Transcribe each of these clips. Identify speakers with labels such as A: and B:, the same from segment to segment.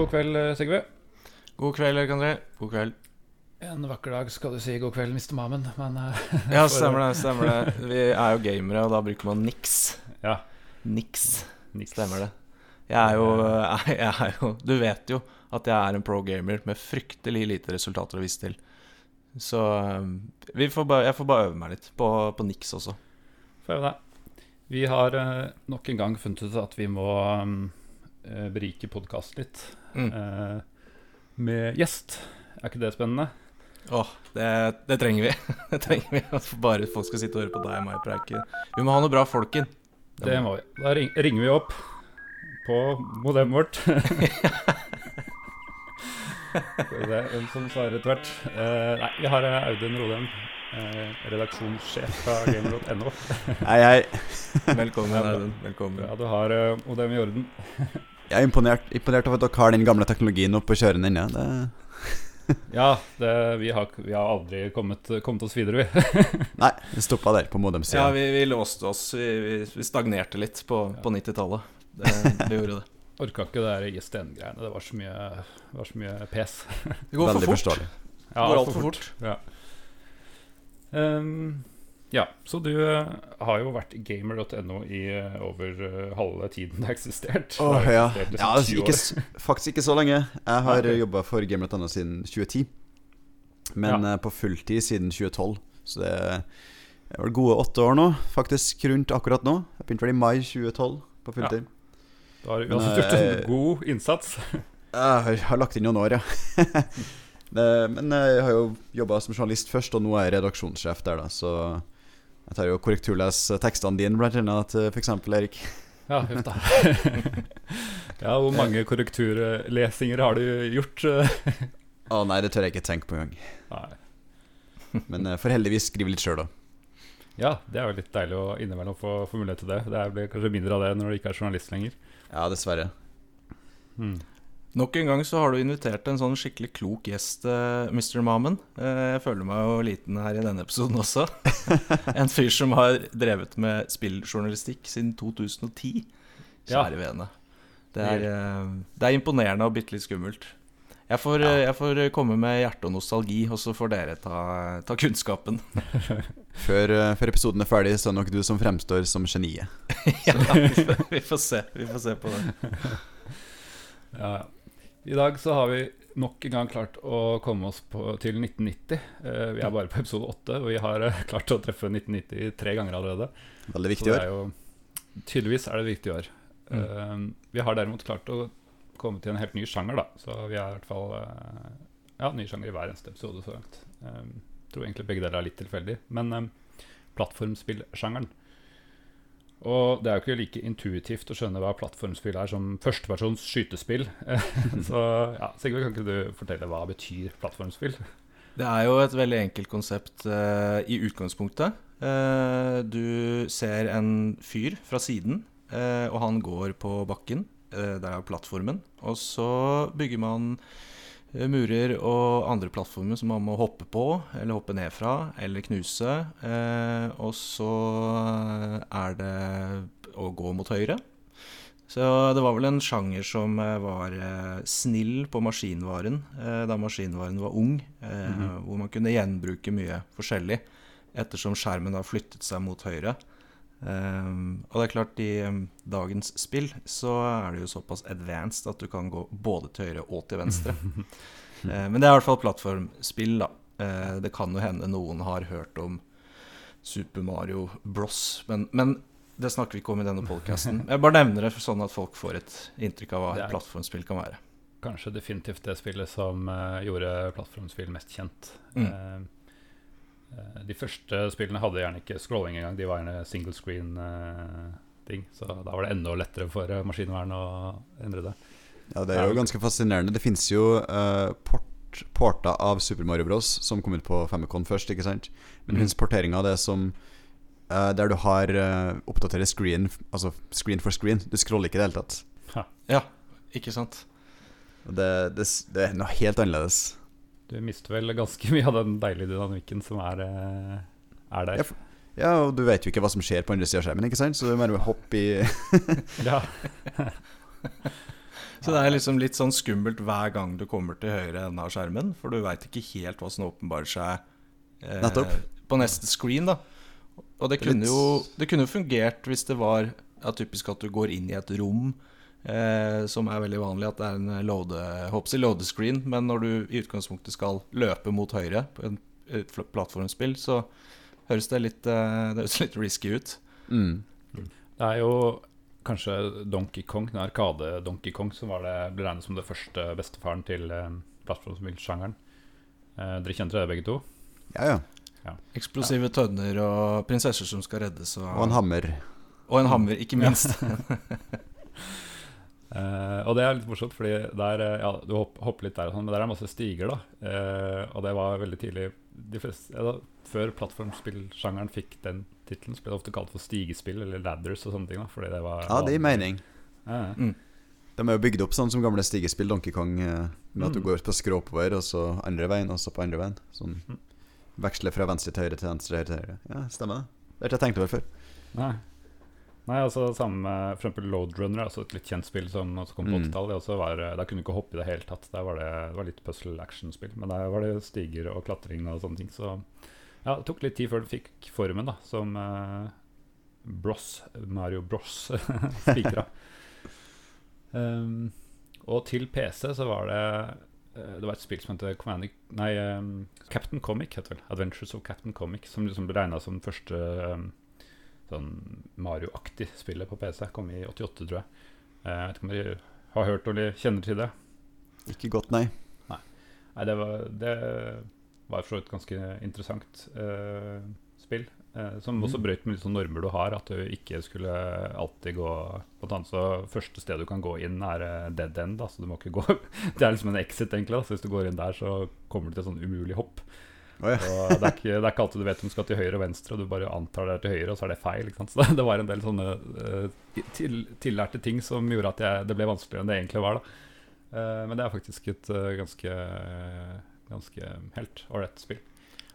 A: God kveld, eh, Sigve.
B: God kveld, Erik André. God kveld.
A: En vakker dag skal du si god kveld, Mr. Mamen, men eh,
B: Ja, stemmer det. stemmer det Vi er jo gamere, og da bruker man niks.
A: Ja.
B: Niks.
A: niks.
B: Stemmer det. Jeg er jo, jeg er jo Du vet jo at jeg er en pro gamer med fryktelig lite resultater å vise til. Så vi får bare, jeg får bare øve meg litt på, på niks også.
A: Får jeg deg. Vi har eh, nok en gang funnet ut at vi må eh, berike podkasten litt
B: Mm.
A: eh, med gjest. Er ikke det spennende?
B: Åh, det, det trenger vi. Det trenger vi At bare folk skal sitte og høre på deg og meg preike. Vi må ha noe bra folk inn.
A: Det må vi. Da ring, ringer vi opp på modemet vårt. Skal vi se hvem som svarer etter hvert. Eh, nei, vi har eh, Audun Rodem, eh, redaksjonssjef fra gamer.no.
C: Hei, hei.
B: Velkommen, Audun. Velkommen.
A: Ja, du har uh, modem i orden.
C: Jeg er imponert, imponert over at dere har den gamle teknologien oppe og kjører den ennå. Det...
A: Ja, det, vi, har, vi har aldri kommet, kommet oss videre, vi.
C: Nei, vi stoppa der, på
B: Ja,
C: modem-sida.
B: vi, vi låste oss. Vi, vi, vi stagnerte litt på, på 90-tallet. Det, det gjorde det.
A: Orka ikke det ISDN-greiene. Det var så mye, var så mye pes.
B: Det går
C: Veldig
B: for fort.
C: forståelig.
A: Ja,
B: Det går altfor fort.
A: Ja. Ehm, ja, så du eh, har jo vært gamer.no i eh, over eh, halve tiden det har eksistert. Det har
C: ja.
A: eksistert liksom
C: ja altså, ikke, faktisk ikke så lenge. Jeg har
A: Ok.
C: okay. jobba for Gamer.no siden 2010. Men ja. på fulltid siden 2012. Så det er vel gode åtte år nå. Faktisk rundt akkurat nå. Jeg begynte vel i mai 2012 på fulltid.
A: Da har
C: du
A: uansett gjort en god innsats.
C: Jeg har, har lagt inn noen år, ja. men jeg har jo jobba som journalist først, og nå er jeg redaksjonssjef der, da. Så jeg tar jo korrekturles tekstene dine, blant annet til f.eks. Erik.
A: Ja, huff da. ja, hvor mange korrekturlesinger har du gjort?
C: Å oh, nei, det tør jeg ikke tenke på engang. Men jeg får heldigvis skrive litt sjøl, da.
A: Ja, det er jo litt deilig å innimellom få, få mulighet til det. Det blir kanskje mindre av det når du ikke er journalist lenger.
C: Ja, dessverre.
A: Hmm.
B: Nok en gang så har du invitert en sånn skikkelig klok gjest, eh, Mr. Mamen. Eh, Jeg føler meg jo liten her i denne episoden også. en fyr som har drevet med spilljournalistikk siden 2010.
A: Ja.
B: Vene. Det er, eh, det er imponerende og bitte litt skummelt. Jeg får, ja. jeg får komme med hjerte og nostalgi, og så får dere ta, ta kunnskapen.
C: Før, før episoden er ferdig, så er det nok du som fremstår som geniet.
B: ja, vi får- vi får se. Vi får se på det.
A: Ja. I dag så har vi nok en gang klart å komme oss på, til 1990. Eh, vi er bare på episode 8, og vi har eh, klart å treffe 1990 tre ganger allerede.
C: Veldig viktig år.
A: jo Tydeligvis er det et viktig år. Mm. vi har derimot klart å komme til en helt ny sjanger, da. Så vi er i hvert fall eh, Ja, ny sjanger i hver eneste episode så langt. Eh, tror egentlig begge deler er litt tilfeldig. Men eh, plattformspillsjangeren. Og det er jo ikke like intuitivt å skjønne hva plattformspill er som førstepersons skytespill. så ja, Sigurd, kan ikke du fortelle hva betyr plattformspill?
B: Det er jo et veldig enkelt konsept uh, i utgangspunktet. Uh, du ser en fyr fra siden, uh, og han går på bakken. Der er plattformen. Og så bygger man murer og andre plattformer som man må hoppe på, eller hoppe ned fra, eller knuse. Eh, og så er det å gå mot høyre. Så det var vel en sjanger som eh, var eh, snill på maskinvaren eh, da maskinvaren var ung. eh,
A: -hmm.
B: Hvor man kunne gjenbruke mye forskjellig ettersom skjermen da flyttet seg mot høyre. Ehm, og det er klart, i um, dagens spill så er det jo såpass advanced at du kan gå både til høyre og til venstre. uh, men det er i hvert fall plattformspill, da. Uh, det kan jo hende noen har hørt om Super Mario Bros, men, men det snakker vi ikke om i denne podkasten. Jeg bare nevner det for sånn at folk får et inntrykk av hva et plattformspill kan være.
A: Kanskje definitivt det spillet som uh, gjorde plattformspill mest kjent.
B: Mm.
A: Eh, eh, de første spillene hadde gjerne ikke scrolling engang. De var gjerne single screen-ting. så da var det enda lettere for eh, maskinvern å endre det.
C: Ja, det er jo ganske fascinerende. Det fins jo eh, port, porter av Super Mario Bros. som kom ut på Famicom først, ikke sant? Men det
B: Mhm.
C: finnes porteringer av det som eh, Der du har uh, oppdaterer screen, altså screen for screen. Du scroller ikke i det hele tatt.
B: Ja, ikke sant?
C: Det, det, det er noe helt annerledes.
A: Du mister vel ganske mye av den deilige dynamikken som er, eh, er der.
C: Ja, for- Ja, og du vet jo ikke hva som skjer på andre sida av skjermen, ikke sant? Så du må bare hoppe i
A: Ja.
B: Så det er liksom litt sånn skummelt hver gang du kommer til høyre ende av skjermen, for du veit ikke helt hva som åpenbarer seg eh,
C: Nettopp.
B: på neste screen. da Og det kunne jo Det kunne jo fungert hvis det var ja, typisk at du går inn i et rom, eh, som er veldig vanlig, at det er en loade, håper jeg, loadescreen, men når du i utgangspunktet skal løpe mot høyre på en, et plattformspill, så høres det litt, eh, det høres litt risky ut.
C: Mm.
A: Det er jo kanskje Donkey Kong, den Arkade-Donkey Kong, som var det, ble regnet som det første bestefaren til eh, plattformspillsjangeren. Eh, dere kjente det begge to?
C: Ja, ja.
B: Eksplosive tønner og prinsesser som skal reddes, og,
C: Og en hammer.
B: og en hammer, ikke minst.
A: Eh, og det er litt morsomt, fordi der, eh, ja, du hopp, hopper litt der, og sånn, men der er masse stiger. da uh, Og det var veldig tidlig de fleste, ja, da, Før plattformspillsjangeren fikk den tittelen, ble det ofte kalt for stigespill eller ladders og sånne ting. da Fordi det var
C: Ja, det gir mening.
A: Ja.
B: Mm.
C: De er jo bygd opp sånn som gamle stigespill, Donkey Kong, med at du
A: Mm.
C: går på skrå oppover, og så andre veien, og så på andre veien. Sånn
A: Mm.
C: veksler fra venstre til høyre til venstre, til høyre. Ja, stemmer det. Det har ikke jeg tenkt over før.
A: Nei. Nei, altså samme med for eksempel Load Runner, altså et litt kjent spill som også kom på
C: Mm.
A: 80-tallet. det også var, eh, Der kunne du ikke hoppe i det hele tatt. Der var det, det var litt puzzle-action-spill. Men der var det stiger og klatring og sånne ting. Så ja, det tok litt tid før det fikk formen da som eh, Bros, Mario Bros spikra. um, og til PC så var det eh, Det var et spill som het Command- Nei, um, Captain Comic, heter det vel. Adventures of Captain Comic. Som liksom ble regna som den første um, sånn Mario-aktig spillet på PC. Kom i 88, tror jeg. Eh, Jeg vet ikke om dere har hørt eller kjenner til det?
C: Ikke godt, nei.
A: Nei, det var, det var for så vidt ganske interessant eh, spill. eh, som også
B: brøyt
A: brøt med litt sånn normer du har, at du ikke skulle alltid gå Blant annet så Første sted du kan gå inn, er eh, dead end. Da, så du må ikke gå Det er liksom en exit, egentlig. Da, så hvis du går inn der, så kommer du til et sånn umulig hopp.
C: Å ja.
A: Og det, er ikke, det er ikke alltid du vet om du skal til høyre og venstre, og du bare antar det er til høyre, og så er det feil. Ikke sant? Så det, var en del sånne uh, til, tillærte ting som gjorde at jeg, det ble vanskeligere enn det egentlig var. da Eh, Men det er faktisk et uh, ganske Ganske helt ålreit spill.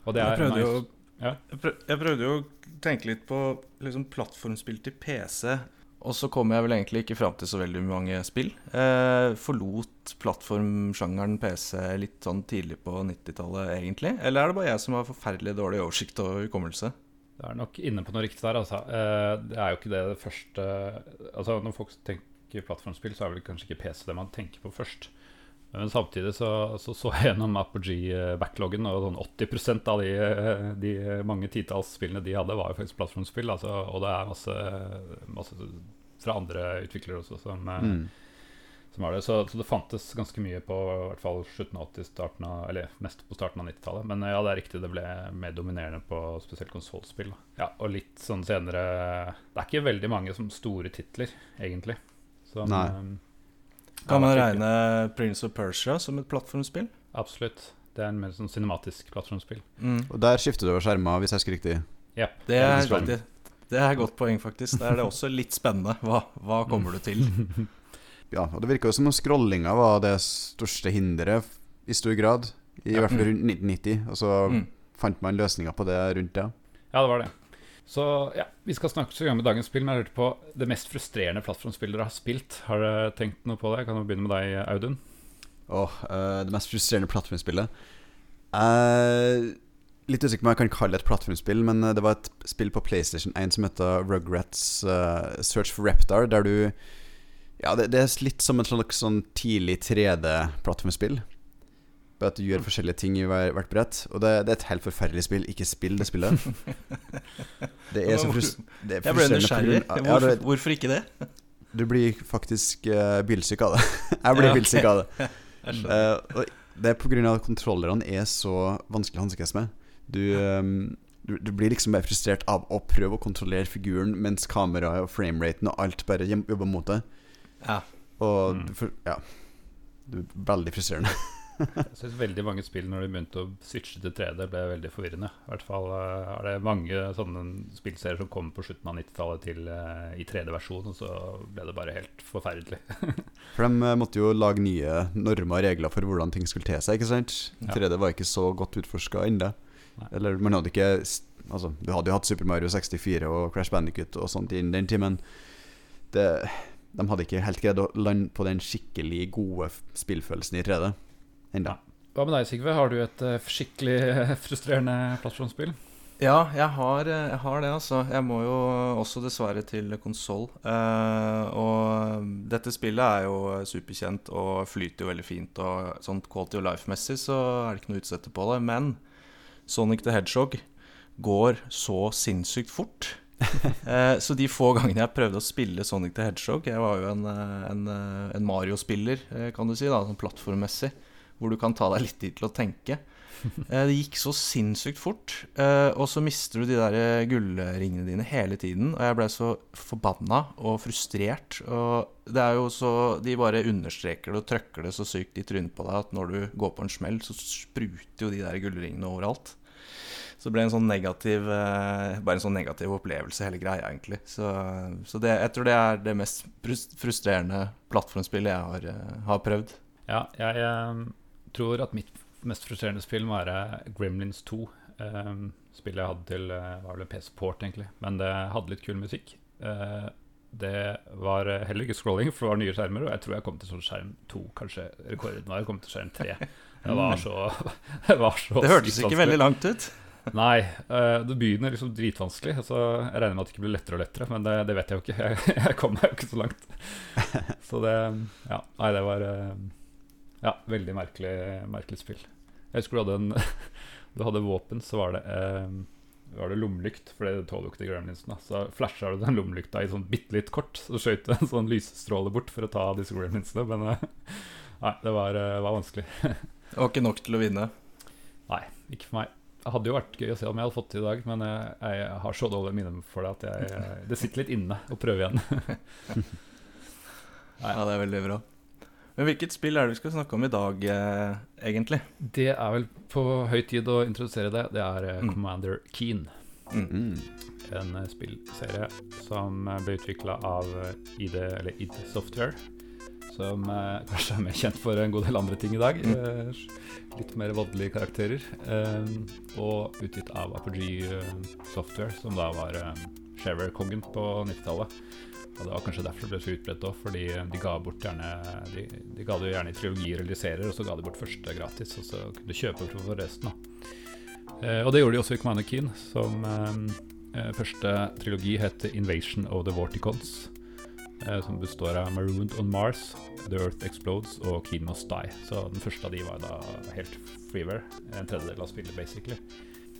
A: Og det
B: Jeg
A: er
B: prøvde
A: nice.
B: jo
A: Ja.
B: Jeg, jeg prøvde jo å tenke litt på liksom, plattformspill til PC, og så kom jeg vel egentlig ikke fram til så veldig mange spill. Eh, forlot plattformsjangeren PC litt sånn tidlig på 90-tallet, egentlig? Eller er det bare jeg som har forferdelig dårlig oversikt og hukommelse?
A: Det er nok inne på noe riktig der. Altså. Eh, Det er jo ikke det, det første Altså Når folk tenker plattformspill, så er vel kanskje ikke PC det man tenker på først. Men samtidig så så, så jeg gjennom Apogee-backloggen, og sånn 80% av de, eh, de mange titalls spillene de hadde, var jo faktisk plattformspill. Altså, og det er masse, masse fra andre utviklere også som, eh,
C: Mm.
A: som har det. Så, så det fantes ganske mye på i hvert fall slutten av 80, starten av, eller mest på starten av 90-tallet. Men eh, ja, det er riktig, det ble mer dominerende på spesielt konsollspill. Ja, og litt sånn senere Det er ikke veldig mange som store titler, egentlig. Som,
C: Nei.
B: Kan man regne Prince of Persia som et plattformspill?
A: Absolutt. Det er en mer sånn cinematisk plattformspill.
B: Mm.
C: Og der skifter du over skjerma, hvis jeg husker riktig.
A: Ja,
B: Det er,
C: spennende.
B: det, det er et godt poeng, faktisk. Da er det også litt spennende. Hva, hva kommer du til?
C: Ja, og det virka jo som om scrollinga var det største hinderet, i stor grad. I
A: Ja.
C: hvert fall rundt 1990. Og så
B: Mm.
C: fant man løsninger på det rundt det.
A: Ja, det var det. Så ja, vi skal snakke så med dagens spill, men jeg lurte på det mest frustrerende plattformspillet dere har spilt. Har dere tenkt noe på det? Jeg kan jo begynne med deg, Audun.
C: Åh, uh, det mest frustrerende plattformspillet uh, Litt usikker på om jeg kan kalle det et plattformspill, men eh, det var et spill på PlayStation 1 som heter Rugrats uh, Search for Reptar, der du Ja, det, det er litt som et slags sånn tidlig 3D-plattformspill. Bare at du gjør forskjellige ting i hver, hvert brett. Og det, det er et helt forferdelig spill. Ikke spill det spillet. Det er så frus det er
B: Jeg ble nysgjerrig. Hvorfor, hvorfor ikke det?
C: du blir faktisk uh, bilsyk av det. jeg blir
B: Ja, okay.
C: bilsyk av det.
B: Uh.
C: Eh, og det er på av at kontrollerne er så vanskelig å hanskes med. Du, um, du, du blir liksom bare frustrert av å prøve å kontrollere figuren mens kameraet og frameraten og alt bare jobber mot deg.
B: Ja.
C: Og
A: Mm.
C: du Ja. Det er veldig frustrerende.
A: Jeg synes veldig mange spill når de begynte å switche til 3D, ble veldig forvirrende. I hvert fall eh, er det mange sånne spillserier som kom på slutten av 90-tallet til eh, i 3D-versjon, og så ble det bare helt forferdelig.
C: For de eh, måtte jo lage nye normer og regler for hvordan ting skulle te seg. Ikke sant? 3D var ikke så godt utforska ennå. Eller man hadde ikke Altså, du hadde jo hatt Super Mario 64 og Crash Bandicut og sånt innen den timen. Det de hadde ikke helt greid å lande på den skikkelig gode spillfølelsen i 3D ennå.
A: Hva med deg, Sigve? Har du et eh, skikkelig eh, frustrerende plattformspill?
B: Ja, jeg har, eh, jeg har det, altså. Jeg må jo også dessverre til konsoll. og dette spillet er jo superkjent og flyter jo veldig fint. Og sånn quality of life-messig så er det ikke noe å utsette på det. Men Sonic the Hedgehog går så sinnssykt fort. Eh, så de få gangene jeg prøvde å spille Sonic the Hedgehog Jeg var jo en, eh, en, eh, en Mario-spiller, eh, kan du si, da, sånn plattformmessig. Hvor du kan ta deg litt tid til å tenke. Eh, Det gikk så sinnssykt fort. eh, Og så mister du de der eh, gullringene dine hele tiden. Og jeg ble så forbanna og frustrert. Og det er jo så De bare understreker det og trøkker det så sykt i trynet på deg at når du går på en smell, så spruter jo de der gullringene overalt. Så det ble en sånn negativ Bare en sånn negativ opplevelse, hele greia, egentlig. Så, så det, jeg tror det er det mest frustrerende plattformspillet jeg har, har prøvd.
A: Ja, jeg eh, tror at mitt mest frustrerende spill må være Gremlins 2. Um, spillet jeg hadde til eh, var vel en PC Port, egentlig. Men det hadde litt kul musikk. Uh, det var eh, heller ikke scrolling, for det var nye skjermer. Og jeg tror jeg kom til sånn skjerm 2, kanskje rekorden var jeg kom til skjerm 3. Det var så, det var så
B: Det hørtes ikke veldig langt ut.
A: Nei, det begynner liksom dritvanskelig. Så jeg regner med at det ikke blir lettere og lettere, men det, det vet jeg jo ikke. Jeg, jeg kom meg jo ikke så langt. Så det Ja, nei, det var Ja, veldig merkelig, merkelig spill. Jeg husker du hadde en Du hadde våpen, så var det eh, var det lommelykt, for det tåler jo ikke de gremlinsene. Så flasha du den lommelykta i sånn bitte litt kort, så skjøt du en sånn lysstråle bort for å ta disse gremlinsene. Men eh, nei, det var, eh, var vanskelig.
B: Det var ikke nok til å vinne.
A: Nei, ikke for meg. Det hadde jo vært gøy å se om jeg hadde fått det i dag, men jeg, jeg har så dårlig minne for det at jeg, det sitter litt inne å prøve igjen.
B: Ja, det er veldig bra. Men hvilket spill er det vi skal snakke om i dag, eh, egentlig?
A: Det er vel på høy tid å introdusere det. Det er eh,
B: Mm.
A: Commander Keen.
B: Mm.
C: -hmm.
A: En eh, spillserie som eh, ble utvikla av ID, eller ID Software. Som eh, kanskje er mer kjent for en god del andre ting i dag.
B: Mm.
A: Litt mer voldelige karakterer. Eh, og utgitt av Apogee Software, som da var eh, Sharer-kongen på 90-tallet. Og det var kanskje derfor det ble så utbredt òg, fordi de ga bort gjerne de, de ga det jo gjerne i trilogier eller serier, og så ga de bort første gratis, og så kunne du kjøpe for resten, da. Eh, og det gjorde de også i Commander Keen, som eh, eh, første trilogi heter Invasion of the Vorticons. Eh, som består av Marooned on Mars, The Earth Explodes og Keen Must Die. Så den første av de var da helt freeware. En tredjedel av spillet, basically.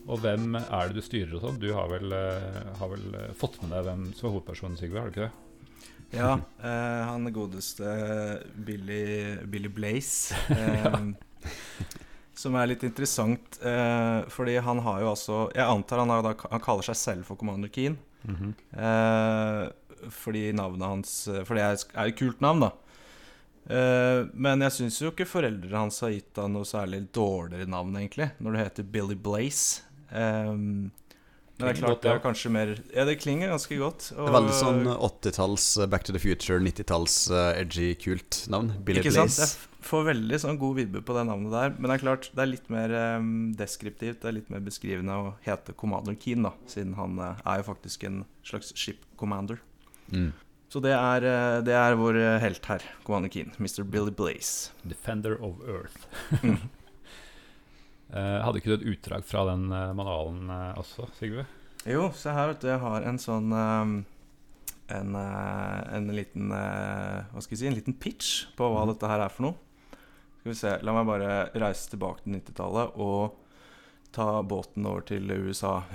A: Og hvem er det du styrer og sånn? Du har vel, eh, har vel fått med deg hvem som er hovedpersonen, Sigve? Har du ikke det?
B: Ja, eh, han godeste Billy, Billy Blaze. Eh, Som er litt interessant, eh, fordi han har jo altså Jeg antar han, har, da, han kaller seg selv for Commander Keen. Eh, fordi navnet hans For det er, er et kult navn, da. Eh, men jeg syns jo ikke foreldrene hans har gitt han noe særlig dårligere navn, egentlig, når du heter Billy Blaze. Eh, men det er klart det er kanskje mer Ja, det klinger ganske godt.
C: Det er veldig sånn 80-talls eh, Back to the Future, 90-talls eh, edgy, kult navn. Billy
B: Ikke sant? Jeg får veldig sånn god vibbe på det navnet der. Men det er klart, det er litt mer um, deskriptivt, det er litt mer beskrivende å hete Commander Keen, da. Siden han uh, er jo faktisk en slags ship commander.
C: Mm.
B: Så det er, eh, det er vår eh, helt her, Commander Keen. Mr. Billy Blaze.
A: Defender of Earth. Eh, hadde ikke du et utdrag fra den eh, manualen eh, også, Sigve?
B: Jo, se her, vet du. Jeg har en sånn um, en, en liten Hva skal vi si? En liten pitch på hva
C: mm.
B: dette her er for noe. Skal vi se. La meg bare reise tilbake til 90-tallet og ta båten over til USA.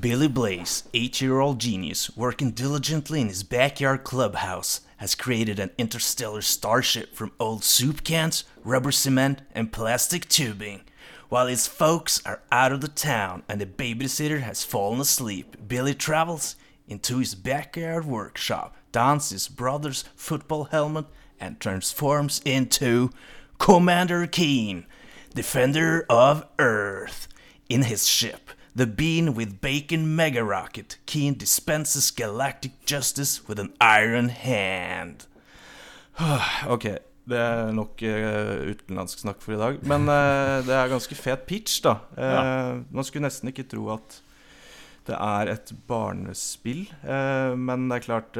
B: Billy Blaze, eight year old genius, working diligently in his backyard clubhouse, has created an interstellar starship from old soup cans, rubber cement, and plastic tubing. While his folks are out of the town and the babysitter has fallen asleep, Billy travels into his backyard workshop, dons his brother's football helmet, and transforms into Commander Keen, Defender of Earth. In his ship, the Bean with Bacon Mega Rocket, Keen dispenses galactic justice with an iron hand. ok, det er nok uh, utenlandsk snakk for i dag. Men uh, det er ganske fet pitch, da. Eh, Man skulle nesten ikke tro at Det er et barnespill, men det er klart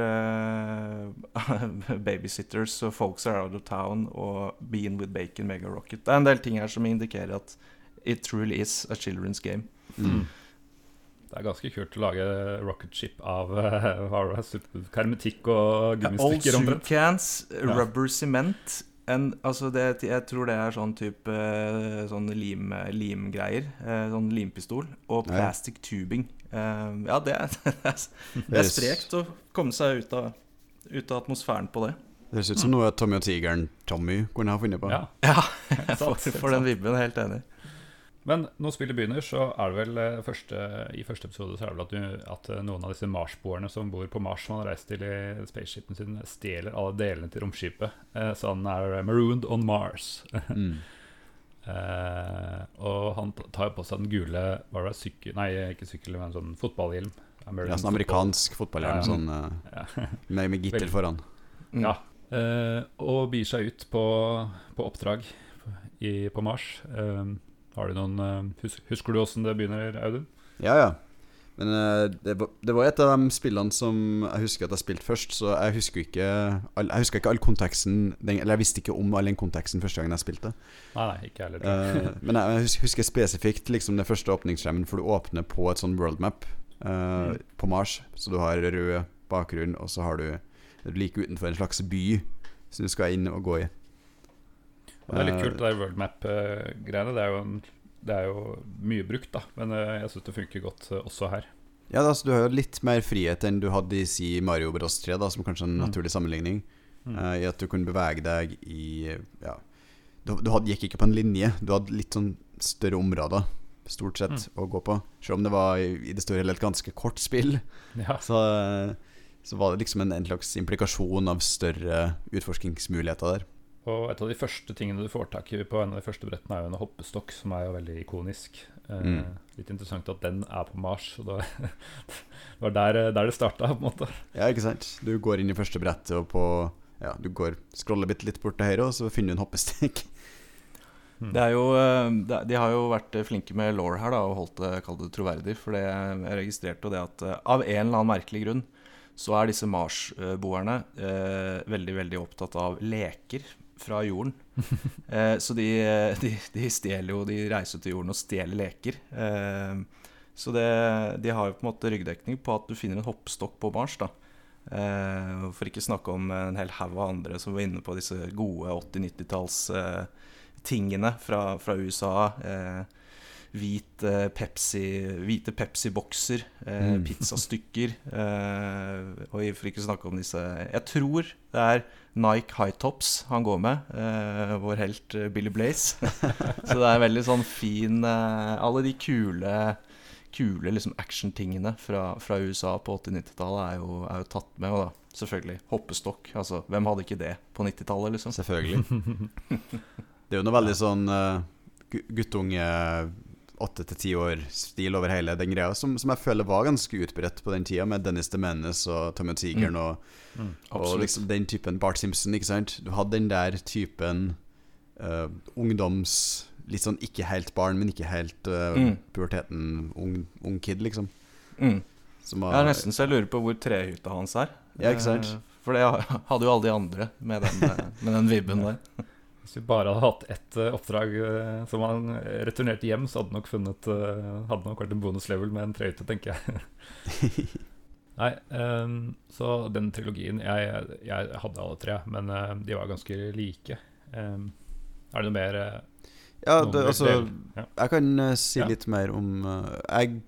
B: Babysitters og Folks Are Out of Town og Bean with Bacon Mega Rocket. Det er en del ting her som indikerer at it truly is a children's game.
C: Mm.
A: Det er ganske kult å lage rocket ship av uh, hermetikk og
B: Old
A: gummistykker.
B: soup cans,
A: Ja.
B: rubber cement en, altså det, Jeg tror det er sånn type sånn lim, limgreier. eh, Sånn limpistol. Og plastic tubing. Eh, Ja, det det er, det er sprekt å komme seg ut av, ut av atmosfæren på det.
C: Det høres ut som noe Tommy og tigeren Tommy kunne ha funnet på.
A: Ja,
B: Ja, for,
A: sant,
B: for den vibben, helt enig.
A: Men når spillet begynner, så er det vel eh, første, i første episode så er det vel at, du, at eh, noen av disse Mars-boerne som bor på Mars, som han har reist til i spaceshipen sin, stjeler alle delene til romskipet. Eh, så han er marooned on Mars.
C: Mm.
A: Eh, og han tar jo på seg den gule var det, sykkel... Nei, ikke sykkel, men sånn fotballhjelm. American
C: Ja, sånn amerikansk fotballhjelm
A: Ja.
C: sånn, eh,
A: Ja.
C: med, med gitter foran.
B: Mm.
A: Ja. Eh, og byr seg ut på, på oppdrag i, på Mars. Eh, har du noen eh, Husker du åssen det begynner, Audun?
C: Ja, ja. Men eh, det, var, et av de spillene som jeg husker at jeg spilte først, så jeg husker ikke all, Jeg husker ikke all konteksten Eller jeg visste ikke om all den konteksten første gangen jeg spilte.
A: Nei, nei, ikke heller.
C: Eh, men jeg husker spesifikt liksom den første åpningsskjermen, for du åpner på et sånn world map eh,
A: Mm.
C: på Mars. Så du har rød bakgrunn, og så har du du like utenfor en slags by som du skal inn og gå i.
A: Og det er litt
C: Eh,
A: kult, det der world map-greiene. Det, det er jo mye brukt, da. Men eh, jeg syns det funker godt eh, også her.
C: Ja, da, så Du har jo litt mer frihet enn du hadde i si Mario Bros 3, da, som kanskje er en
A: Mm.
C: naturlig sammenligning.
A: Mm.
C: Uh, I at du kunne bevege deg i Ja Du, du hadde, gikk ikke på en linje, du hadde litt sånn større områder stort sett
A: Mm.
C: å gå på. Selv om det var i, i det store hele et ganske kort spill,
A: Ja.
C: så, eh, så var det liksom en, en slags implikasjon av større utforskingsmuligheter der.
A: Og et av de første tingene du får tak i på en av de første brettene, er jo en hoppestokk, som er jo veldig ikonisk. Eh,
C: Mm.
A: Litt interessant at den er på Mars. Og det var der, der det starta, på en måte.
C: Ja, ikke sant? Du går inn i første brettet, og på Ja, du går scroller bitte litt bort til høyre, og så finner du en hoppestikk.
A: Mm.
B: Det er jo, eh, de har jo vært flinke med law her da, og holdt det, kalt det troverdig. For det, jeg registrerte jo det at eh, av en eller annen merkelig grunn så er disse Mars-boerne eh, veldig, veldig opptatt av leker fra jorden. eh, så de, de, de stjeler jo De reiser til jorden og stjeler leker. Eh, så det, de har jo på en måte ryggdekning på at du finner en hoppestokk på Mars. da Eh, for ikke snakke om en hel haug av andre som var inne på disse gode 80-90-tallstingene eh, tingene fra, fra USA. Eh, hvit eh, Pepsi, hvite Pepsi-bokser, eh,
C: Mm.
B: pizzastykker. Eh, og for ikke snakke om disse Jeg tror det er Nike High Tops han går med. Eh, vår helt eh, Billy Blaze. Så det er veldig sånn fin eh, Alle de kule Kule liksom actiontingene fra, fra USA på 80-90-tallet er, er jo tatt med. Og da selvfølgelig hoppestokk. Altså, hvem hadde ikke det på 90-tallet, liksom?
C: Selvfølgelig. Det er jo noe veldig sånn uh, guttunge åtte til ti år-stil over hele den greia, som, som jeg føler var ganske utbredt på den tida, med Dennis the Menace og Tommy Tigeren
B: Mm.
C: og,
A: Mm.
C: og liksom den typen Bart Simpson, ikke sant? Du hadde den der typen uh, ungdoms Litt sånn ikke helt barn, men ikke helt uh,
B: Mm.
C: puberteten ung, ung kid, liksom.
B: Mm.
C: Som
B: jeg
C: er
B: nesten så jeg lurer på hvor trehytta hans er.
C: Ja, ikke sant?
B: Eh, For det hadde jo alle de andre med den, med den vibben der.
A: Hvis vi bare hadde hatt ett eh, oppdrag eh, som han returnerte hjem, så hadde nok funnet eh, Hadde nok vært en bonuslevel med en trøyte, tenker jeg. Nei, um, så den trilogien jeg, jeg hadde alle tre, men eh, de var ganske like. Um, er det noe mer eh,
C: Ja, det, altså?
A: Ja.
C: Jeg kan eh, si
A: Ja.
C: litt mer om eh, Jeg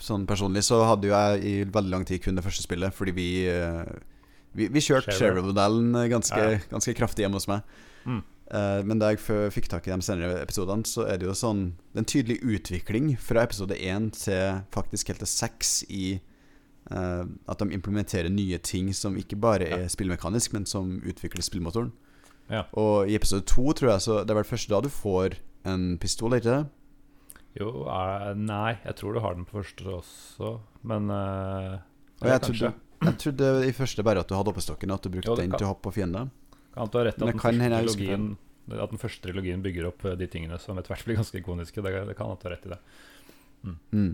C: Sånn personlig så hadde jo jeg i veldig lang tid kun det første spillet, fordi vi Vi, vi kjørte
A: Share.
C: Share-modellen ganske, ganske kraftig hjemme hos meg.
A: Mm.
C: Eh, men da jeg fikk tak i de senere episodene, så er det jo sånn Det er en tydelig utvikling fra episode 1 til faktisk helt til 6 i uh, at de implementerer nye ting som ikke bare er spillmekanisk, men som utvikler spillmotoren.
A: Ja.
C: Og i episode 2, tror jeg, så det er vel først da du får en pistol, ikke det?
A: Jo, eh, nei, jeg tror du har den på første også, men uh,
C: Og jeg trodde, jeg trodde i første bare at du hadde hoppestokken, at du brukte
A: Jo,
C: den til å hoppe på fiender.
A: Kan du har rett at den, første at den første trilogien bygger opp eh, de tingene som etter hvert blir ganske ikoniske. Det, det kan at du har rett i det.
C: Mm.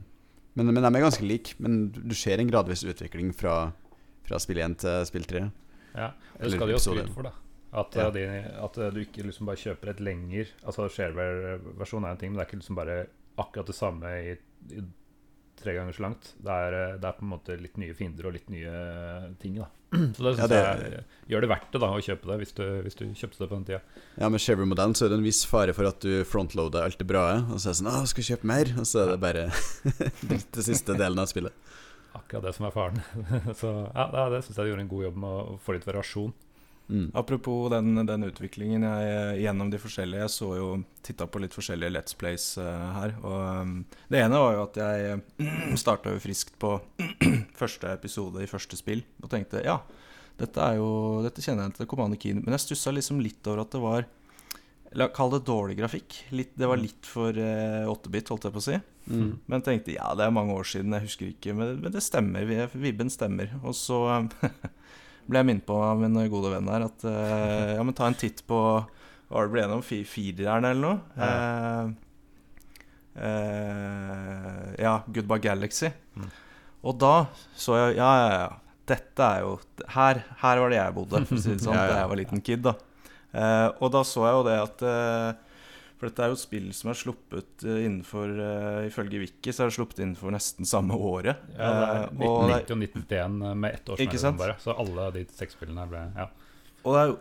C: Men, men de er ganske like. Men du ser en gradvis utvikling fra, fra spill 1 til spill 3.
A: Ja, det skal de jo skryte for, da. At,
C: Ja.
A: eh, de, at eh, du ikke liksom bare kjøper et lenger Altså shareware-versjon er en ting, men det er ikke liksom bare akkurat det samme i, i tre ganger så langt. Det er, eh, det er på en måte litt nye fiender og litt nye eh, ting, da. Så det,
C: Ja, det-
A: jeg gjør det verdt det da å kjøpe det, hvis du, hvis du kjøpte det på den tida.
C: Ja, Med Chevrolet-modellen så er det en viss fare for at du frontloader alt det bra, og så er det sånn 'Å, skal vi kjøpe mer?' Og så er det bare det siste delen av spillet.
A: Akkurat det som er faren. Så ja, det, det syns jeg de gjorde en god jobb med å få litt variasjon.
C: Mm.
B: Apropos den, den utviklingen jeg, gjennom de forskjellige Jeg så jo titta på litt forskjellige Let's Plays uh, her. Og um, det ene var jo at jeg starta jo friskt på første episode i første spill og tenkte ja, dette er jo Dette kjenner jeg til Commander Keen. Men jeg stussa liksom litt over at det var la- Kall det dårlig grafikk. Litt, det var litt for eh, 8-bit, holdt jeg på å si.
C: Mm.
B: Men tenkte ja, det er mange år siden, jeg husker ikke. Men, men det stemmer, vibben stemmer. Og så ble jeg minnet på av min gode venn her at eh, ja, men ta en titt på Hva var det ble gjennom? om? Fireren eller noe? Eh, Uh, ja, Goodbye Galaxy.
A: Mm.
B: Og da så jeg Ja, ja, ja. Dette er jo Her, her var det jeg bodde, for å si det sånn,
C: Ja, ja.
B: da jeg var liten kid. da uh, og da så jeg jo det at eh, For dette er jo et spill som er sluppet eh, innenfor eh, Ifølge Wiki så er det sluppet innenfor nesten samme året.
A: Ja, det er
B: Eh,
A: 1990 og 1991 med ett års mellomrom bare. Så alle de seks spillene ble Ja.
B: og det er jo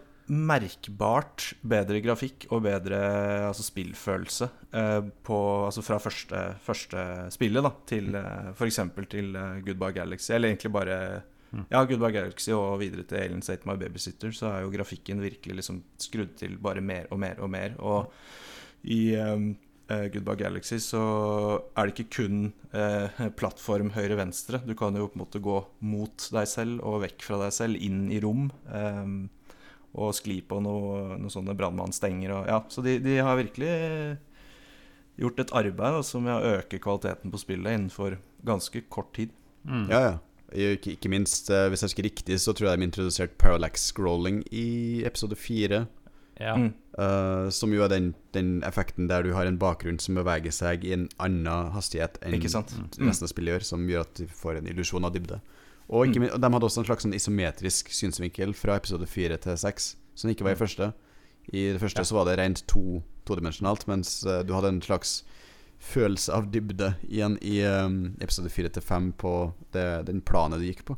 B: merkbart bedre grafikk og bedre altså, spillfølelse eh, på, altså fra første, første spillet da, til eh, f.eks. til eh, Goodbye Galaxy. Eller egentlig bare
A: Mm.
B: ja, Goodbye Galaxy og videre til Alien State My Babysitter, så er jo grafikken virkelig liksom skrudd til bare mer og mer og mer. Og i eh, eh, Goodbye Galaxy så er det ikke kun uh, plattform høyre-venstre. Du kan jo på en måte gå mot deg selv og vekk fra deg selv, inn i rom. Um, og skli på noe, noe sånne brannmannstenger. Og, ja, så de, de har virkelig gjort et arbeid som er å øke kvaliteten på spillet innenfor ganske kort tid.
A: Mm.
C: Ja, ja. Ikke, ikke minst, eh, hvis jeg husker riktig, så tror jeg de introduserte parallax scrolling i episode fire.
A: Ja.
B: Mm.
C: eh, som jo er den, den effekten der du har en bakgrunn som beveger seg i en annen hastighet enn
B: Ikke sant?
C: resten av spillet gjør, som gjør at du får en illusjon av dybde. Og, ikke,
B: Mm.
C: og de hadde også en slags sånn isometrisk synsvinkel fra episode fire til seks, som ikke var i
B: Mm.
C: første. I det første
A: Ja.
C: så var det rent to, todimensjonalt, mens uh, du hadde en slags følelse av dybde igjen i um, episode fire til fem på det, den planet du gikk på.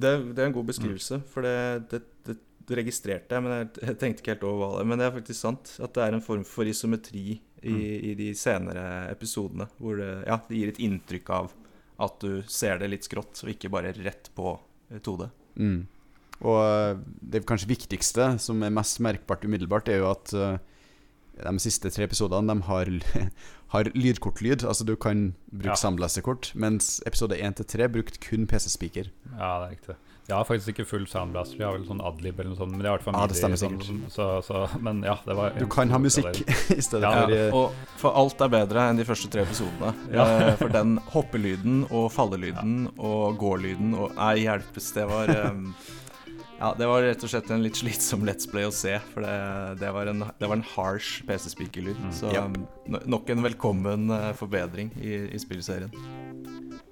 B: Det, det er en god beskrivelse, for det, det, det, det registrerte jeg, men jeg, tenkte ikke helt over hva det. Men det er faktisk sant at det er en form for isometri i, i de senere episodene. Hvor det, ja, det gir et inntrykk av at du ser det litt skrått, og ikke bare rett på eh, 2D.
C: Mm. Og eh, det kanskje viktigste, som er mest merkbart umiddelbart, er jo at eh, de siste tre episodene de har, har lydkortlyd. Altså du kan bruke
A: Ja.
C: samlesekort, mens episode 1 til 3 brukte kun PC-speaker.
A: Ja, det er riktig. De har faktisk ikke full soundblaster, jeg har vel sånn adlib eller noe sånt. Men de har
C: Ja, det stemmer sikkert.
A: sånn, så, så, men ja, det var
C: Du kan ha musikk i stedet
A: Ja,
C: for ja.
B: og for alt er bedre enn de første tre episodene.
A: Ja.
B: Eh, For den hoppelyden og fallelyden og gålyden og Nei, hjelpes, det var um, Ja, det var rett og slett en litt slitsom Let's Play å se. For det, det, var, en, det var en harsh PC-speaker-lyd.
A: Mm.
B: Så um, no- nok en velkommen eh, forbedring i, i spillserien.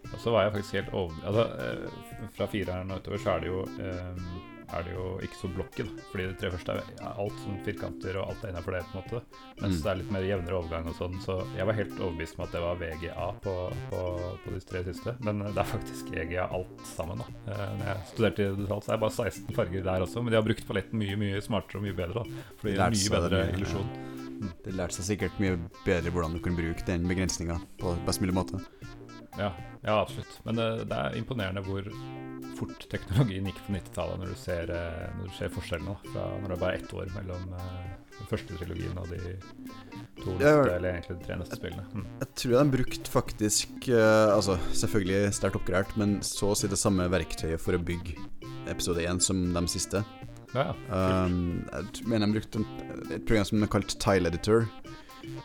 A: Og så var jeg faktisk helt over... Altså, fra fireren og utover så er det jo eh, er det jo ikke så blokket. da. Fordi de tre første er ja, alt sånn firkanter, og alt er innafor det, på en måte. Mens
C: Mm.
A: det er litt mer jevnere overgang og sånn. Så jeg var helt overbevist om at det var VGA på, på, på de tre siste. Men eh, det er faktisk EGA alt sammen, da. Eh, når jeg studerte i detalj, så er det bare 16 farger der også. Men de har brukt paletten mye, mye smartere og mye bedre, da. Fordi det er mye bedre illusjon.
C: De lærte seg sikkert mye bedre hvordan du kan bruke den begrensninga på best mulig måte.
A: Ja, ja absolutt. Men det, det er imponerende hvor fort teknologien gikk på 90-tallet, når, du ser, eh, når du ser forskjellen nå, fra når det er bare ett år mellom eh, den første trilogien og de to neste, jeg, eller egentlig de tre neste spillene. Mm.
C: Jeg tror de brukte faktisk eh, Altså selvfølgelig sterkt oppgradert, men så å si det samme verktøyet for å bygge episode 1 som de siste.
A: Ja, ja.
C: Um, jeg mener de brukte et program som er kalt Tile Editor.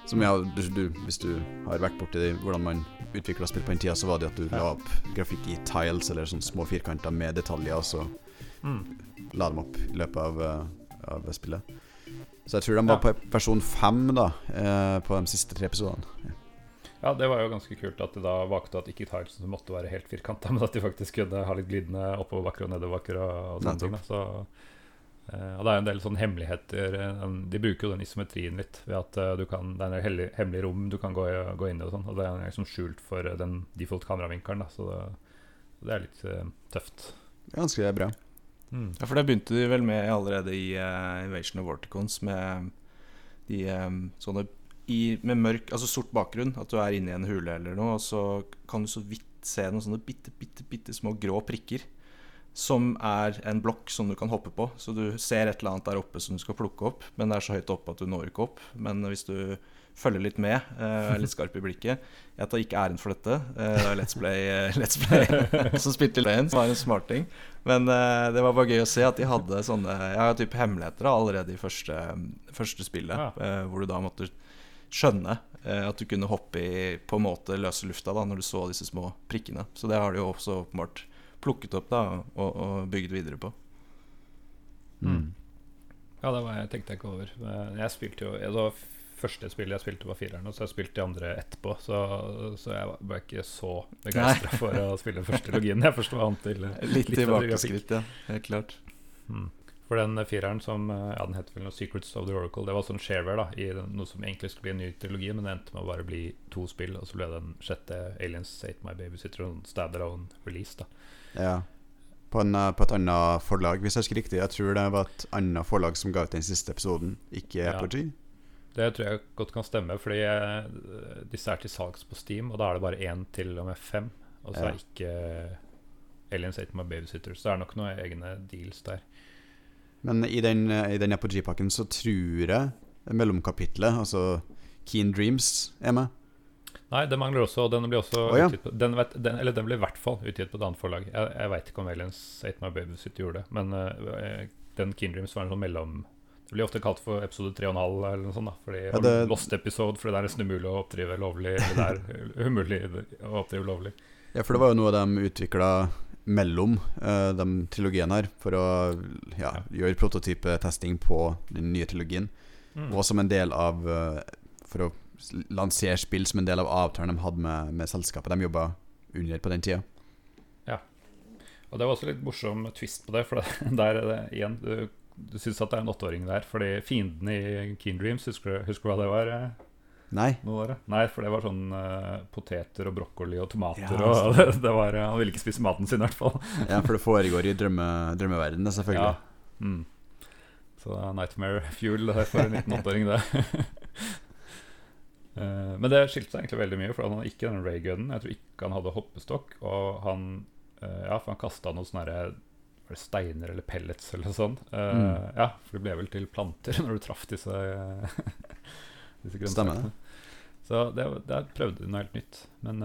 C: Som ja, du, du, hvis du har vært borti det, hvordan man utvikla spill på den tida, så var det at du
A: Ja.
C: la opp grafikk i tiles, eller sånne små firkanter med detaljer, og så
A: Mm.
C: la dem opp i løpet av, eh, av spillet. Så jeg tror de var
A: Ja.
C: på versjon fem da, eh, på de siste tre episodene.
A: Ja, det var jo ganske kult at de da valgte at ikke tilesen måtte være helt firkanta, men at de faktisk kunne ha litt glidende oppoverbakker og nedoverbakker og, og sånne ting. Så, eh, og det er en del sånne hemmeligheter. eh, De bruker jo den isometrien litt ved at uh, du kan, det er en hellig, hemmelig rom du kan gå, gå inn i, og sånn, og det er liksom skjult for den default kameravinkelen. Da, så det, det er litt uh, tøft.
C: Ganske bra.
A: Mm.
B: Ja, for det begynte de vel med allerede i Invasion of Vorticons med de sånne i, med mørk, altså sort bakgrunn, at du er inne i en hule eller noe, og så kan du så vidt se noen sånne bitte, bitte, bitte små grå prikker. Som er en blokk som du kan hoppe på. Så du ser et eller annet der oppe som du skal plukke opp, men det er så høyt oppe at du når ikke opp. Men hvis du følger litt med, eh, er litt skarp i blikket Jeg tar ikke æren for dette. Eh, det er Let's Play, eh, Let's Play som spilte Lane, som var en smarting. Men det var bare gøy å se at de hadde sånne ja, type hemmeligheter allerede i første, første spillet.
A: Ja.
B: hvor du da måtte skjønne at du kunne hoppe i på en måte løse lufta da, når du så disse små prikkene. Så det har de jo også åpenbart plukket opp da, og, og bygd videre på.
C: Mm.
A: Ja, det var, jeg tenkte jeg ikke over. Jeg spilte jo Det var første spillet jeg spilte, var fireren, og så har jeg spilt de andre etterpå. Så, så jeg ble ikke så begeistra for å spille den første logien. Jeg forsto annet til
B: Litt
A: litt
B: tilbakeskritt, ja. Helt klart.
A: Mm. For den fireren som eh, ja, den heter vel noe Secrets of the Oracle, det var sånn shareware da i noe som egentlig skulle bli en ny trilogi, men det endte med å bare bli to spill, og så ble den sjette Aliens Ate My Babysitter en standalone release. da
C: Ja. På, en, eh, på et annet forlag, hvis jeg husker riktig. Jeg tror det var et annet forlag som ga ut den siste episoden, ikke
A: Ja.
C: Apogee.
A: Det tror jeg godt kan stemme, fordi eh, disse er til salgs på Steam, og da er det bare én til og med fem. Og så
C: Ja.
A: er ikke Aliens Ate My Babysitter, så det er nok noen egne deals der.
C: Men i den, eh, i den Apogee-pakken så tror jeg mellomkapitlet, altså Keen Dreams, er med.
A: Nei, det mangler også, og den blir også
C: oh, ja.
A: utgitt på, den, vet, den, Eller den blir i hvert fall utgitt på et annet forlag. Jeg, jeg veit ikke om Aliens Ate My Babysitter gjorde det, men uh, den Keen Dreams var en sånn mellom Det blir ofte kalt for episode 3,5 eller noe sånt. da Fordi
C: Ja, det-
A: Lost episode, fordi det er nesten umulig å oppdrive lovlig. Det er umulig å oppdrive lovlig.
C: Ja, for det var jo noe de utvikla mellom uh, de trilogiene her, for å ja, gjøre prototypetesting på den nye trilogien.
A: Mm.
C: Og som en del av uh, For å lansere spill som en del av avtalen de hadde med, med selskapet de jobba under på den tida.
A: Og det var også litt morsom twist på det, for det, der er det igjen Du, du syns at det er en åtteåring der, fordi fienden i Keen Dreams, husker du, husker du hva det var? eh,
C: Nei.
A: Nei, for det var sånn uh, poteter og brokkoli og tomater.
B: Ja,
A: og det, det var, eh, Han ville ikke spise maten sin, i hvert fall.
C: Ja, for det foregår i drømme, drømmeverdenen, selvfølgelig.
A: Ja. Mm. Så Nightmare Fuel det er for en liten åtteåring, det. Eh, men det skilte seg egentlig veldig mye, for han hadde ikke den raygunnen. Jeg tror ikke han hadde hoppestokk. Og han uh, Ja, for han kasta noen sånne her steiner eller pellets eller noe sånt. Uh,
C: Mm.
A: Ja, for det ble vel til planter når du traff disse, disse grønnsakene. Så det, det prøvde noe helt nytt. Men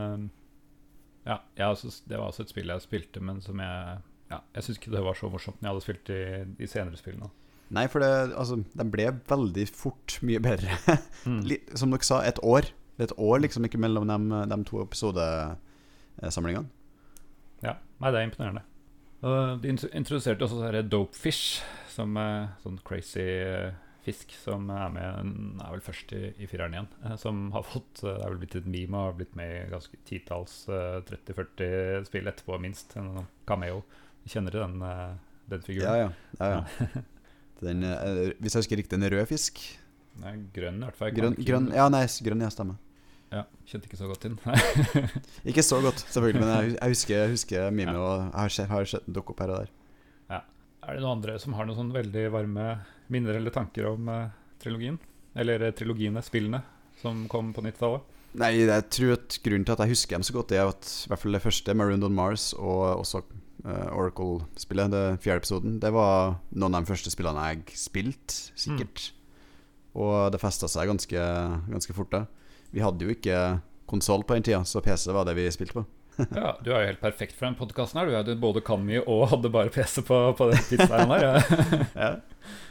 A: ja, også, det var også et spill jeg spilte, men som jeg ja, Jeg syns ikke det var så morsomt når jeg hadde spilt de, de senere spillene.
C: Nei, for det, altså, de ble veldig fort mye bedre.
A: Mm.
C: Som dere sa, et år. Det er et år liksom ikke mellom de, de to episodesamlingene.
A: Ja, nei, det er imponerende. Og de introduserte også sånne dopefish, som er sånn crazy eh, fisk som er med er vel først i, i fireren igjen. eh, Som har fått eh, Det er vel blitt et meme og har blitt med i ganske titalls eh, 30-40 spill etterpå, minst. En sånn cameo. Kjenner du den, eh, den figuren?
C: Ja, ja. ja, ja. Den, eh, hvis jeg husker riktig, en rød fisk.
A: Er grønn, i hvert fall.
C: Grønn, grønn, ja, nei, grønn, ja, stemmer.
A: ja, Kjente ikke så godt inn.
C: Ikke så godt, selvfølgelig, men jeg, jeg husker, jeg husker mime,
A: Ja.
C: og jeg har sett, den dukke opp her og der.
A: Er det noen andre som har noen sånn veldig varme minner eller tanker om eh, trilogien? Eller eh, trilogiene, spillene, som kom på 90-tallet?
C: Nei, jeg tror at grunnen til at jeg husker dem så godt, det er at i hvert fall det første, Maroon on Mars, og også eh, Oracle-spillet, det fjerde episoden, det var noen av de første spillene jeg spilte, sikkert. Og det festa seg ganske, ganske fort da. Vi hadde jo ikke konsoll på den tida, så PC var det vi spilte på.
A: Ja, Du er jo helt perfekt for den podkasten her. Du er jo både kan mye og hadde bare PC på, på den tidsveien her. Ja.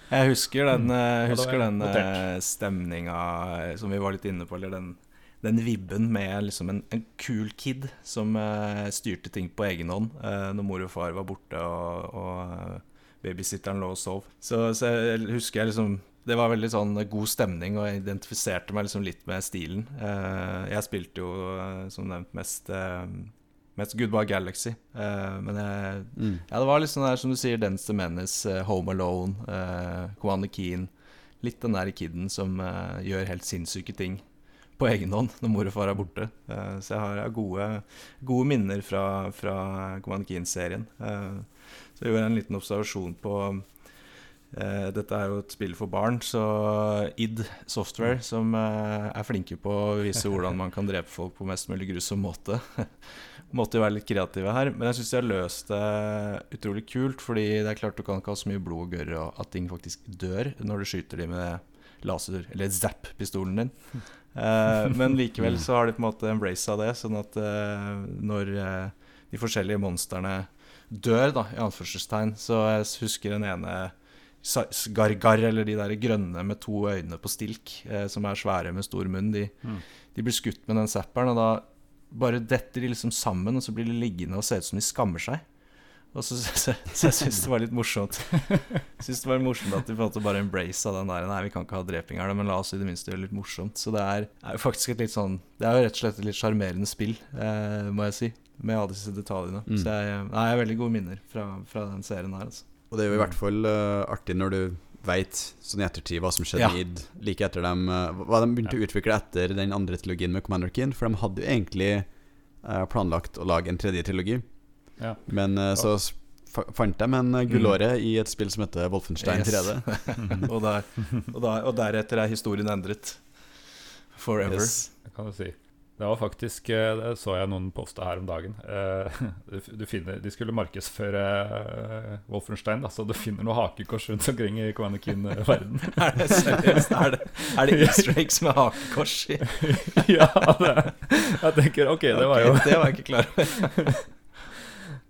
B: Jeg husker den,
A: mm.
B: Husker den eh, stemninga som vi var litt inne på, eller den, den vibben med liksom en, en kul kid som uh, styrte ting på egen hånd uh, når mor og far var borte og, og eh, babysitteren lå og sov. Så, så jeg husker jeg liksom det var veldig sånn god stemning, og jeg identifiserte meg liksom litt med stilen. Uh, jeg spilte jo, som nevnt, mest, mest Goodbye Galaxy. Uh, men jeg,
C: Mm.
B: ja, det var litt sånn der som du sier, Dance the Menace, uh, Home Alone, uh, Commander Keen. Litt den der kiden som uh, gjør helt sinnssyke ting på egen hånd når mor og far er borte. Eh, så jeg har, gode, gode minner fra, fra Command Keen-serien. Eh, så jeg gjorde en liten observasjon på eh, Dette er jo et spill for barn, så id Software, som er flinke på å vise hvordan man kan drepe folk på mest mulig grusom måte, måtte jo være litt kreative her. Men jeg syns de har løst det utrolig kult, fordi det er klart du kan ikke ha så mye blod og gørr, at ting faktisk dør når du skyter dem med laser, eller Zapp-pistolen din. Eh, men likevel så har de på en måte embraced det, sånn at uh, når eh, de forskjellige monstrene dør, da, i anførselstegn, så jeg husker den ene Gargar, eller de der grønne med to øyne på stilk, som er svære med stor munn, de,
A: Mm.
B: de blir skutt med den zapperen, og da bare detter de liksom sammen, og så blir de liggende og ser ut som de skammer seg. Og så, så, så jeg syns det var litt morsomt Jeg synes det var morsomt at de på en måte bare embraced den der Nei, vi kan ikke ha dreping her, men la oss i det minste gjøre det litt morsomt. Så det er, er jo faktisk et litt sånn Det er jo rett og slett et litt sjarmerende spill, eh, må jeg si. Med alle disse detaljene.
C: Mm.
B: Så jeg, nei, jeg har veldig gode minner fra, fra den serien her. Altså.
C: Og det er jo i hvert fall uh, artig når du veit sånn i ettertid hva som skjedde
B: Ja.
C: i id, like etter dem uh, Hva de begynte å utvikle etter den andre trilogien med Commander Keen, for de hadde jo egentlig uh, planlagt å lage en tredje trilogi,
A: Ja.
C: men eh, så fant de en gullåre mm. i et spill som heter Wolfenstein 3D.
B: og, der, og, der, og deretter er historien endret. Forever.
C: Yes.
A: Det kan du si. Det var faktisk eh, Det så jeg noen poste her om dagen. Eh, finner, de skulle markedsføre eh, Wolfenstein, da, så du finner noe hakekors rundt omkring i Kvanakin-verden.
B: Er det seriøst? Er det, er det easter eggs med hakekors i?
A: ja, det, jeg tenker OK, det var jo
B: Ok, Det var jeg ikke klar over.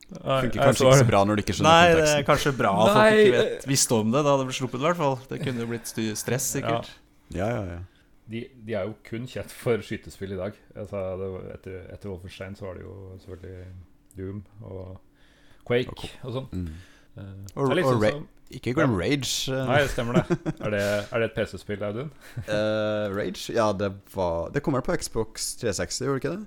A: Nei,
C: Funker kanskje ikke så bra når du ikke skjønner
B: Nei, det er kanskje bra at folk ikke vet, visste om det da det ble sluppet, i hvert fall. Det kunne jo blitt stress, sikkert.
C: Ja, ja, ja.
A: De, de er jo kun kjent for skytespill i dag. Altså, det var, etter, etter Wolfenstein så var det jo selvfølgelig Doom og Quake
C: Og
A: og sånn.
C: Mm.
A: Uh, litt
C: og
A: sånn
C: Ra- Ikke glem Rage. eh.
A: Nei, det stemmer det. Er det, er det et PC-spill, Audun?
C: uh, Rage? Ja, det var Det kommer på Xbox 360, gjorde det ikke det?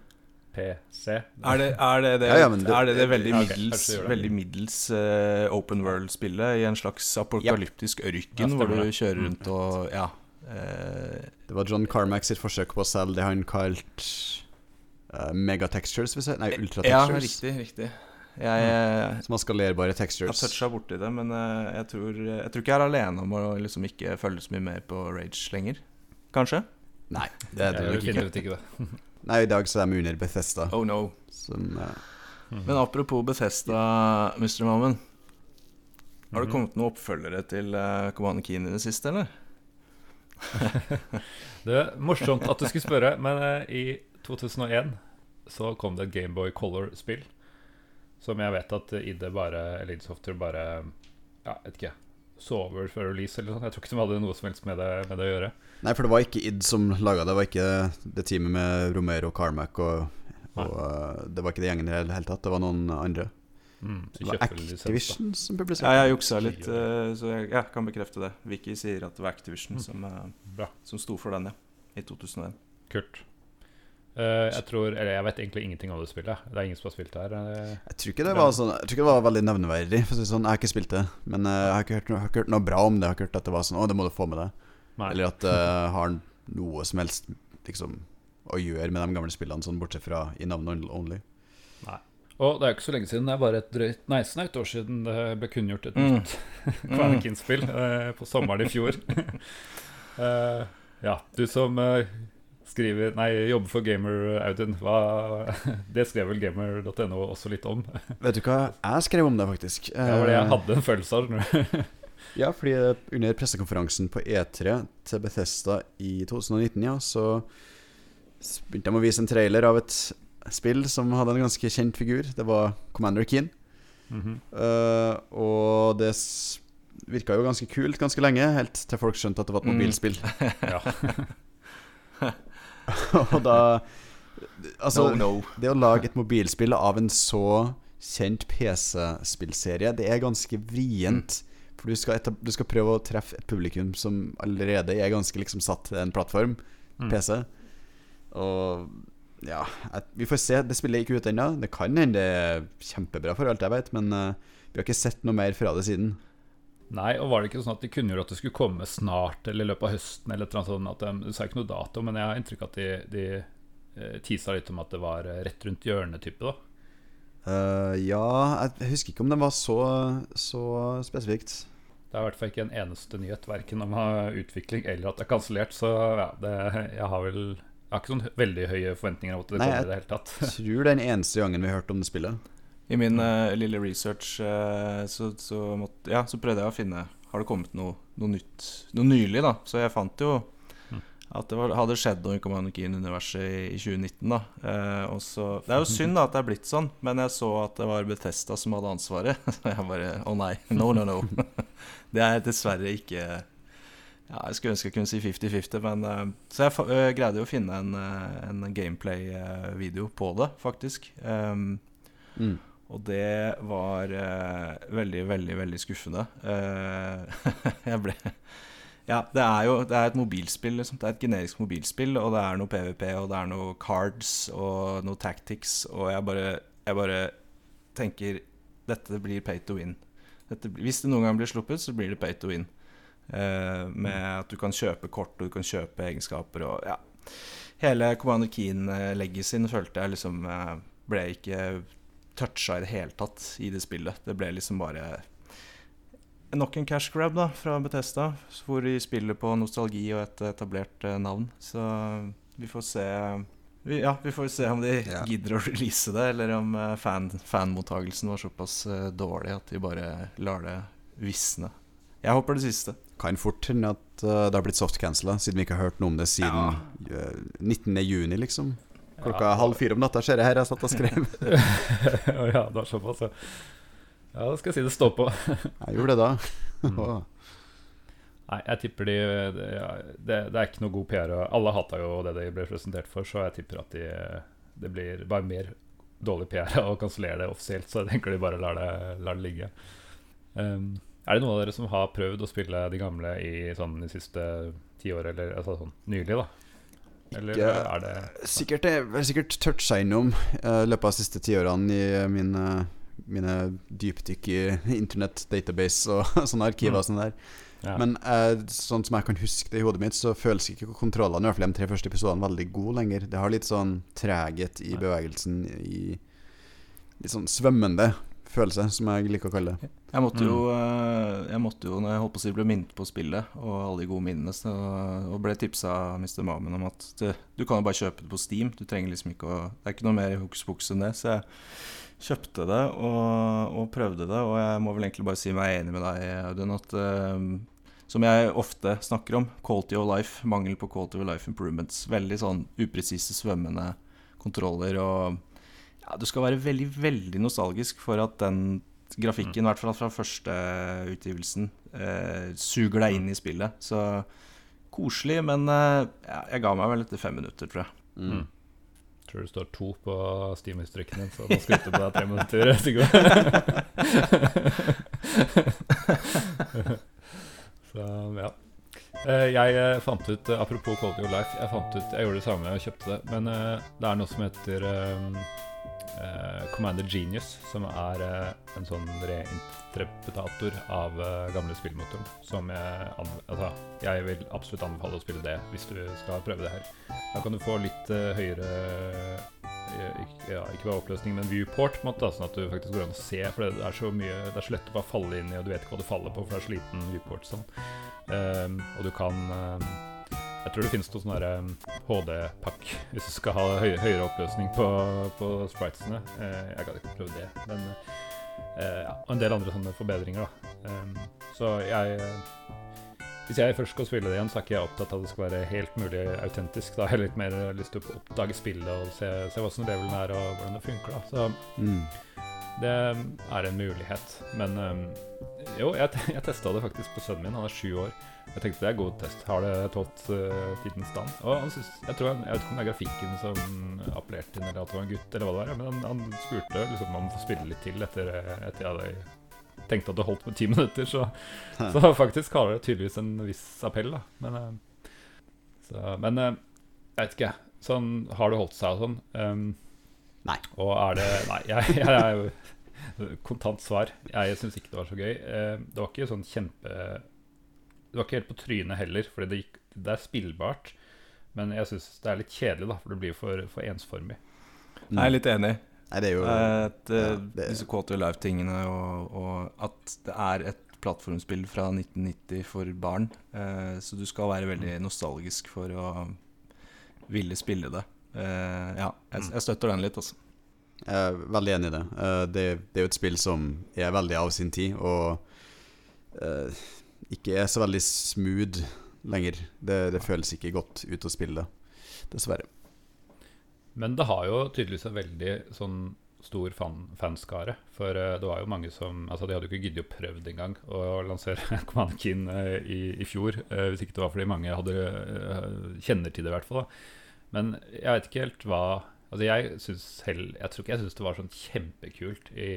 A: PC?
B: Er det er det, det,
C: Ja, ja, det-
B: er det, det veldig middels,
A: okay, det
B: veldig middels uh, open world-spillet i en slags apokalyptisk ørken, hvor du kjører rundt og Ja. Uh,
C: Det var John Carmack sitt forsøk på å selge det han kalte uh, megatextures, hvis jeg Nei,
B: ja, riktig. riktig Jeg, jeg,
C: Som har skalerbare
B: jeg har
C: textures.
B: toucha borti det, men eh, jeg, tror, jeg tror ikke jeg er alene om å liksom ikke følge så mye mer på Rage lenger. Kanskje?
C: Nei, det tror
A: Jeg
C: det ikke.
A: ikke det.
C: Nei, i dag så er de under Bethesda.
B: Oh no.
C: Som
A: Mhm.
B: Men apropos Bethesda, Mr. Mammen. Har det
A: Mhm.
B: kommet noen oppfølgere til uh, Commander Keen i det siste, eller?
A: Det er morsomt at du skulle spørre, men eh, i 2001 så kom det et Gameboy Color-spill. Som jeg vet at ID bare, eller id Software bare Ja, vet ikke. Sover før release eller noe sånt. Jeg tror ikke de hadde noe som helst med det, med det å gjøre.
C: Nei, for det var ikke id som laga det. Det var ikke det teamet med Romero og Carmack og, og eh, Det var ikke det gjengen i det hele tatt. Det var noen andre.
A: Mm,
C: Det var. Activision som
B: Ja,
C: publiserte
B: jeg juksa litt, eh, så jeg ja, kan bekrefte det. Vicky sier at det var Activision
A: Mm.
B: som, eh, som sto for den, ja. I 2001.
A: Kult. Uh, jeg tror Eller jeg vet egentlig ingenting om det spillet. Det er ingen som har spilt det her.
C: Jeg tror ikke det var sånn Jeg tror ikke det var veldig nevneverdig. For å si sånn Jeg har ikke spilt det, men jeg har ikke hørt, noe- jeg har ikke hørt noe bra om det. Jeg har ikke hørt at det var sånn Å, det må du få med deg.
A: Nei.
C: Eller at det har noe som helst liksom å gjøre med de gamle spillene, sånn bortsett fra i navnet only. Nei.
A: Og det er jo ikke så lenge siden. Det er bare et drøyt Nei, snaut år siden det ble kunngjort et
B: Mm.
A: nytt Kvanakin-spill uh, på sommeren i fjor. uh, ja, du som eh, skriver Nei, jobber for Gamer, Audun. Hva, det skrev vel gamer.no også litt om.
C: Vet du hva, jeg skrev om det, faktisk.
A: Det var det jeg
C: Eh,
A: hadde en følelse av.
C: Ja, fordi under pressekonferansen på E3 til Bethesda i 2019, ja, så begynte de å vise en trailer av et spill som hadde en ganske kjent figur. Det var Commander Keen.
A: -hmm.
C: uh, og det virka jo ganske kult ganske lenge, helt til folk skjønte at det var et
B: Mm.
C: mobilspill.
A: Ja.
C: og da Altså,
B: no, no.
C: det å lage et mobilspill av en så kjent PC-spillserie, det er ganske vrient. For du skal, du skal prøve å treffe et publikum som allerede er ganske liksom satt til en plattform,
A: Mm.
C: PC. Og ja, vi får se. Det spillet er ikke ut ennå. Det kan hende det er kjempebra, for alt jeg vet, men uh, vi har ikke sett noe mer fra det siden.
A: Nei, og var det ikke sånn at de kunngjorde at det skulle komme snart, eller i løpet av høsten, eller annet sånt? At de, du sa ikke noe dato, men jeg har inntrykk av at de, de eh, tisa litt om at det var eh, rett rundt hjørnet-type, da.
C: Eh, ja, jeg husker ikke om det var så, så spesifikt.
A: Det er i hvert fall ikke en eneste nyhet, verken om utvikling eller at det er kansellert, så ja, det, jeg har vel jeg har ikke sånn veldig høye forventninger om at det
C: Nei,
A: kommer i det hele tatt.
C: Jeg tror det er den eneste gangen vi har hørt om det spillet.
B: I min uh, lille research uh, så, så, måtte, ja, så prøvde jeg å finne Har det kommet noe, noe nytt Noe nylig, da. Så jeg fant jo. At det var, hadde skjedd noe i Command Keen-universet i, i 2019. da eh, og så, Det er jo synd da at det er blitt sånn, men jeg så at det var Betesta som hadde ansvaret. Så jeg bare Å nei. No, no, no. det er dessverre ikke ja, Jeg skulle ønske jeg kunne si 50-50, men eh, Så jeg eh, greide jo å finne en, eh, en gameplay-video på det, faktisk. Um,
C: Mm.
B: og det var eh, veldig, veldig, veldig skuffende. Eh, jeg ble Ja, det er jo det er et mobilspill, liksom. Det er et generisk mobilspill, og det er noe PVP, og det er noe cards og noe tactics, og jeg bare, jeg bare tenker Dette blir pay to win. Dette, hvis det noen gang blir sluppet, så blir det pay to win. Uh, med at du kan kjøpe kort, og du kan kjøpe egenskaper og ja. Hele Commander Keen-legacyen følte jeg liksom eh, ble ikke toucha i det hele tatt i det spillet. Det ble liksom bare nok en cash grab da fra Bethesda, hvor de spiller på nostalgi og et etablert eh, navn. Så vi får se vi, Ja, vi får se om de
C: Ja.
B: gidder å release det, eller om eh, fan, fanmottagelsen var såpass eh, dårlig at de bare lar det visne. Jeg håper det siste.
C: Kan fort hende at det har blitt soft-cancela, siden vi ikke har hørt noe om det siden ja. 19. juni, liksom. Klokka
A: Ja.
C: halv fire om natta ser jeg her jeg satt og skrev.
A: Ja, det var såpass, ja. Ja, da skal jeg si det står på.
C: Jeg gjorde det da.
A: Mm. Nei, jeg tipper de det, ja, det, det er ikke noe god PR. Alle hata jo det de ble presentert for, så jeg tipper at de, det blir bare mer dårlig PR å kansellere det offisielt. Så jeg tenker de bare lar det, lar det ligge. Um, er det noen av dere som har prøvd å spille de gamle i sånn de siste ti år, eller altså sånn nylig, da? Eller
C: Ikke-
A: er det
C: Sikkert jeg har sikkert toucha innom i uh, løpet av de siste tiårene i min mine, mine dypdykk i internett database og sånne arkiver og sånn der.
A: ja.
C: Men eh, sånn som jeg kan huske det i hodet mitt, så føles ikke kontrollene i hvert fall de tre første episodene veldig gode lenger. Det har litt sånn treghet i
A: Nei.
C: bevegelsen, i litt sånn svømmende følelse, som jeg liker å kalle det.
B: Jeg måtte
A: Mm.
B: jo, eh, jeg måtte jo når jeg holdt på å si ble minnet på spillet og alle de gode minnene, så, og ble tipsa av Mr. Mamen om at du, du kan jo bare kjøpe det på Steam. Du trenger liksom ikke å Det er ikke noe mer hokus pokus enn det. Så jeg kjøpte det og, og prøvde det, og jeg må vel egentlig bare si meg enig med deg, Audun, at uh, som jeg ofte snakker om, quality of life, mangel på quality of life improvements. Veldig sånn upresise, svømmende kontroller og ja, Du skal være veldig, veldig nostalgisk for at den grafikken, i hvert fall fra første utgivelsen, uh, suger deg inn i spillet. Så koselig, men uh, ja, jeg ga meg vel etter fem minutter, tror jeg.
C: Mm.
A: Tror det står to på Steam-historikken din, så nå du på deg tre minutter. Så ja. Eh, Jeg eh, fant ut, eh, apropos Quality of Life, jeg fant ut, jeg gjorde det samme, og kjøpte det. Men det er noe som heter eh, Commander Genius, som er uh, en sånn reinterpretator av uh, gamle spillmotoren. Som jeg, altså, jeg vil absolutt anbefale å spille det hvis du skal prøve det her. Da kan du få litt høyere ja, ikke bare oppløsning, men viewport, på en måte, sånn at du faktisk går an å se. For det er så mye Det er så lett å bare falle inn i, og du vet ikke hva du faller på, for det er så liten viewport. Sånn. Um, og du kan ehm, Jeg tror det finnes noe sånn HD-pakk hvis du skal ha høy, høyere oppløsning på, på spritesene. Eh, jeg gadd ikke prøve det, men eh, ja, Og en del andre sånne forbedringer, da. Ehm, så jeg hvis jeg først skal spille det igjen, så er ikke jeg opptatt av at det skal være helt mulig autentisk. Da har jeg litt mer lyst til å oppdage spillet og se, se hva som levelen er og hvordan det funker. da. Så
C: Mm.
A: Det er en mulighet. Men øhm, jo, jeg, jeg testa det faktisk på sønnen min. Han er sju år. Jeg tenkte det er god test. Har det tålt uh, tidens stand? Og han synes, jeg, tror han, jeg vet ikke om det er grafikken som appellerte til, eller at det var en gutt, eller hva det var. Men han, han spurte liksom om å få spille litt til etter, etter jeg hadde tenkte at det holdt på ti minutter, så, så faktisk har det tydeligvis en viss appell, da. Men, eh, så, men eh, jeg vet ikke. Sånn, har det holdt seg og sånn? Um,
C: Nei.
A: Og er det Nei, jeg, jeg jeg, Kontant svar. Jeg syns ikke det var så gøy. Eh, det var ikke sånn kjempe Det var ikke helt på trynet heller, fordi det, det er spillbart. Men jeg syns det er litt kjedelig, da, for det blir for, for ensformig.
B: Jeg er litt enig.
C: Nei, det er jo
B: At, eh,
C: ja, det-
B: Disse Quarter Life-tingene, og, og at det er et plattformspill fra 1990 for barn. Eh, så du skal være veldig nostalgisk for å ville spille det. Eh, ja, jeg, jeg støtter den litt, altså.
C: Jeg er veldig enig i det. Eh, det. Det er jo et spill som er veldig av sin tid, og uh, ikke er så veldig smooth lenger. Det, det føles ikke godt ut å spille det, dessverre.
A: Men det har jo tydeligvis en veldig sånn stor fan, fanskare. For det var jo mange som Altså De hadde jo ikke giddet å prøvd engang å lansere Command Keen i, i fjor. hvis ikke det var fordi mange hadde kjenner til det, i hvert fall. Da. Men jeg vet ikke helt hva Altså Jeg synes selv Jeg tror ikke jeg syns det var sånn kjempekult i,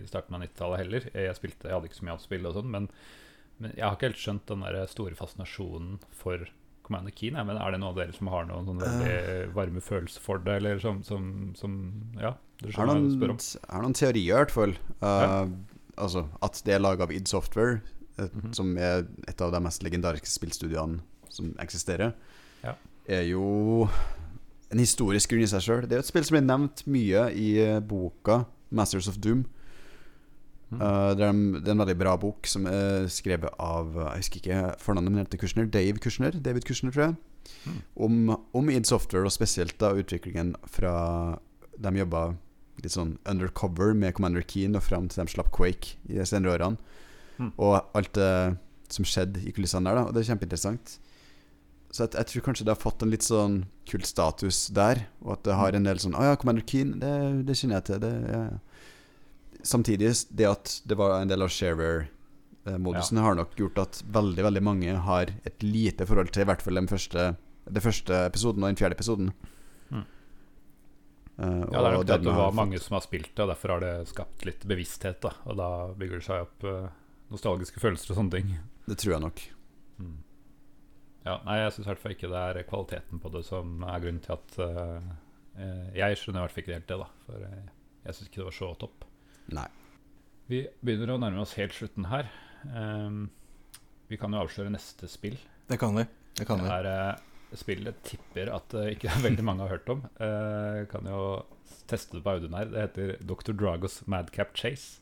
A: i starten av 90-tallet heller. Jeg spilte, jeg hadde ikke så mye annet spill og sånn, men, men jeg har ikke helt skjønt den der store fascinasjonen for Commander Keen. Men er det noen av dere som har noen sånn veldig varme følelser for det, eller som, som, som Ja, dere skjønner hva jeg spør om?
C: jeg har noen teorier, i hvert fall. Uh, Altså At det er laga av id Software, et,
A: Mhm.
C: som er et av de mest legendariske spillstudiene som eksisterer,
A: Ja.
C: Er jo en historisk grunn i seg sjøl. Det er jo et spill som blir nevnt mye i eh, boka 'Masters of Doom'.
A: Mm.
C: Uh, det, er en, det er en veldig bra bok som er skrevet av uh, Jeg husker ikke fornavnet, men heter Kushner. Dave Kushner, David Kushner, tror jeg.
A: Mm.
C: Om, om id Software, og spesielt da utviklingen fra De jobba litt sånn undercover med Commander Keen og fram til de slapp Quake i de senere årene.
A: Mm.
C: Og alt det som skjedde i kulissene der, da. Og det er kjempeinteressant. Så jeg, jeg tror kanskje det har fått en litt sånn kult status der, og at det har en del sånn Å ja, Commander Keen, det, det kjenner jeg til. Det, ja. ja. Samtidig, det at det var en del av shareware-modusen, har nok gjort at veldig veldig mange har et lite forhold til i hvert fall den første, den første episoden og den fjerde episoden.
A: Mm.
C: Uh,
A: Ja, det er nok det at det
C: var
A: var
C: fått-
A: mange som har spilt det, og derfor har det skapt litt bevissthet. da Og da bygger det seg opp uh, nostalgiske følelser og sånne ting.
C: Det tror jeg nok.
A: Mm. Ja, nei, jeg syns i hvert fall ikke det er kvaliteten på det som er grunnen til at eh, eh, Jeg skjønner i hvert fall ikke helt det, da. For eh, jeg syns ikke det var så topp.
C: Nei.
A: Vi begynner å nærme oss helt slutten her. Um, vi kan jo avsløre neste spill.
B: Det kan vi. Det kan
A: Det er uh, spillet tipper at eh, ikke veldig mange har hørt om. Eh, kan jo teste det på Audun her. Det heter Dr. Dragos Madcap Chase.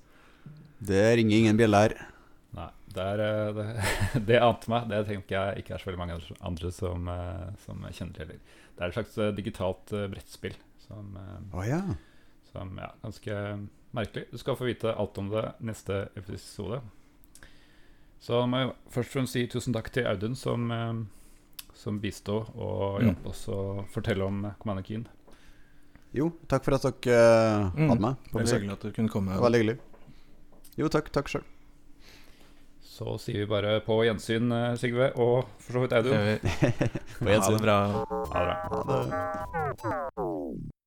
C: Det ringer ingen bjeller her.
A: Nei, det, er, eh, det, det ante meg. Det tenker jeg ikke er så veldig mange andre som, eh, som kjenner til heller. Det er et slags eh, digitalt brettspill som,
C: oh, ja.
A: som ja, ganske merkelig. Du skal få vite alt om det neste episode. Så må jeg først og fremst si tusen takk til Audun, som, som bisto og
B: Mm.
A: hjalp oss å fortelle om Commander Keen.
C: Jo, takk for at dere
B: Mm.
C: hadde meg på
B: Veldig
C: besøk.
B: hyggelig at du kunne komme.
C: Veldig hyggelig. Jo, takk. Takk sjøl.
A: Så sier vi bare på gjensyn, eh, Sigve, og for så vidt Audun.
C: på gjensyn.
A: Ha det bra.
C: Ha det bra.